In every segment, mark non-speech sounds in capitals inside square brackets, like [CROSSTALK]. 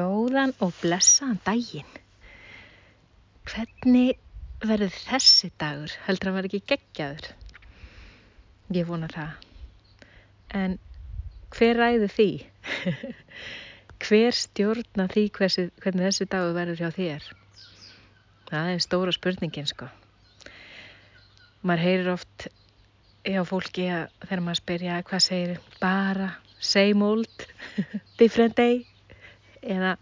Góðan og blessaðan daginn. Hvernig verður þessi dagur? Heldur að var ekki geggjaður? Ég vona það. En hver ræður því? [LAUGHS] hver stjórna því hversi, hvernig þessi dagur verður hjá þér? Það er stóra spurningin sko. Maður heyrir oft hjá fólki að þegar maður spyrja hvað segir bara same old, [LAUGHS] different day eða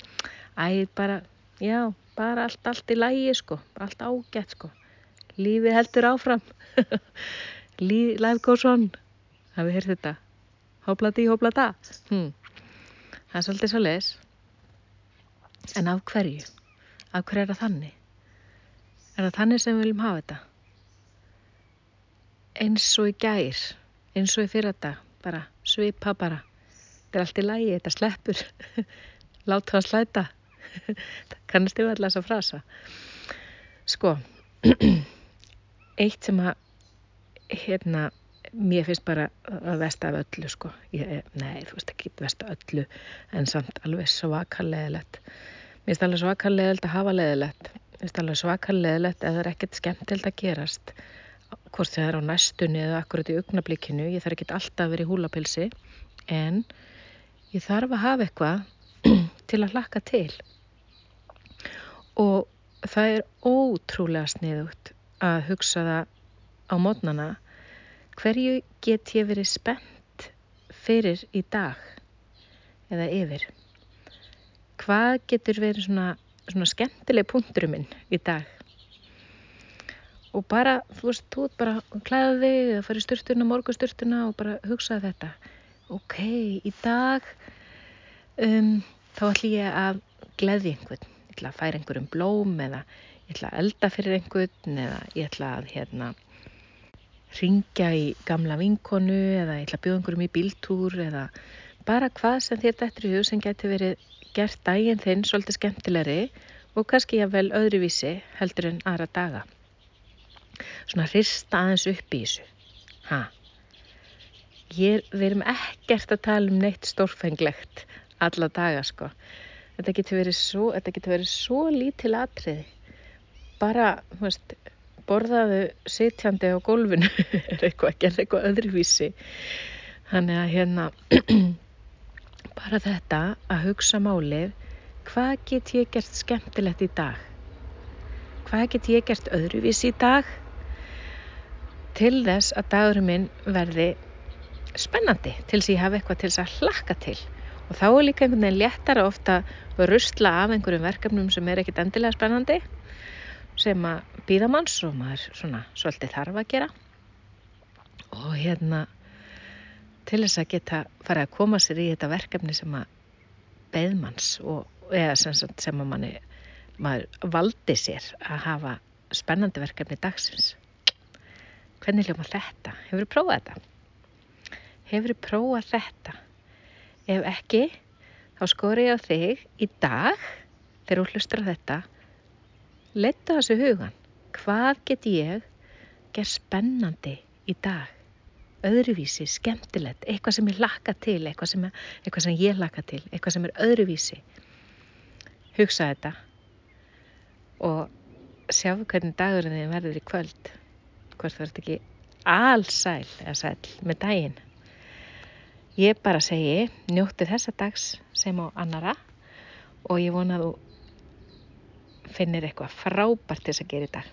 æð bara, já, bara allt, allt í lægi sko, allt ágætt sko. Lífið heldur áfram. Life goes on hafið hér þetta? Hopla tí, hopla ta hmm. það er svolítið svo les en af hverju? Af hverju er það þannig? Er það þannig sem við viljum hafa þetta? Eins og í gær eins og í fyrrata bara svipa bara. Þetta er allt í lægi, þetta sleppur [LAUGHS] láta það slæta. [LAUGHS] Kannast yfir alltaf þessa frasa. Sko [CLEARS THROAT] eitt sem að hérna mér finnst bara að vesta af öllu sko. Ég, nei þú veist ekki vesta öllu en samt alveg svakarleðilegt mér finnst alveg svakarleðilegt að hafa leðilegt mér finnst alveg svakarleðilegt að það er ekkert skemmtild að gerast hvort það er á næstunni eða akkurat í augnablíkinu ég þarf ekki alltaf að vera í húlapilsi en ég þarf að hafa eitthvað til að hlakka til. Og það er ótrúlega sniðugt að hugsa það á mótnana hverju get ég verið spennt fyrir í dag eða yfir? Hvað getur verið svona, svona skemmtileg punkturum minn í dag? Og bara, þú veist, þú bara klæða þig eða fara í styrtuna, morgustyrtuna og bara hugsa þetta. Ok, í dag um þá ætlum ég að gleði einhvern, ég ætla að færa einhverjum blóm eða ég ætla að elda fyrir einhvern eða ég ætla að hérna ringja í gamla vinkonu eða ég ætla að bjóða einhverjum í bíltúr eða bara hvað sem þér dættur í hug sem getur verið gert daginn þinn svolítið skemmtilegri og kannski ég vel öðruvísi heldur en aðra daga. Svona hrista aðeins upp í þessu. Ha. Ég, við erum ekkert að tala um neitt stórfenglegt alla daga sko. Þetta getur verið svo, getur verið svo lítil atriði. Bara, þú veist, borðaðu sitjandi á gólfinu [LAUGHS] er eitthvað, gerð eitthvað öðruvísi. Þannig að hérna, [CLEARS THROAT] bara þetta að hugsa málið, hvað get ég gert skemmtilegt í dag? Hvað get ég gert öðruvísi í dag? Til þess að dagurinn minn verði spennandi, til þess að ég hafa eitthvað til þess að hlakka til og þá er líka einhvern veginn léttara ofta að rustla af einhverjum verkefnum sem er ekkit endilega spennandi sem að býða manns og maður svona svolítið þarf að gera og hérna til þess að geta fara að koma sér í þetta verkefni sem að beðmanns og eða sem, sem að manni maður valdi sér að hafa spennandi verkefni dagsins hvernig hljóma þetta? Hefur þið prófað þetta? Hefur þið prófað þetta? Ef ekki, þá skor ég á þig í dag, þegar þú hlustar á þetta, leta þessu hugan. Hvað get ég gerð spennandi í dag? Öðruvísi, skemmtilegt, eitthvað sem ég laka til, eitthvað sem, eitthvað sem ég laka til, eitthvað sem er öðruvísi. Hugsa þetta og sjá hvernig dagurinn þið verður í kvöld. Hvort verður þetta ekki allsæl eða sæl með daginn. Ég bara segi, njóttu þessa dags sem á annara og ég vona að þú finnir eitthvað frábært þess að gera í dag.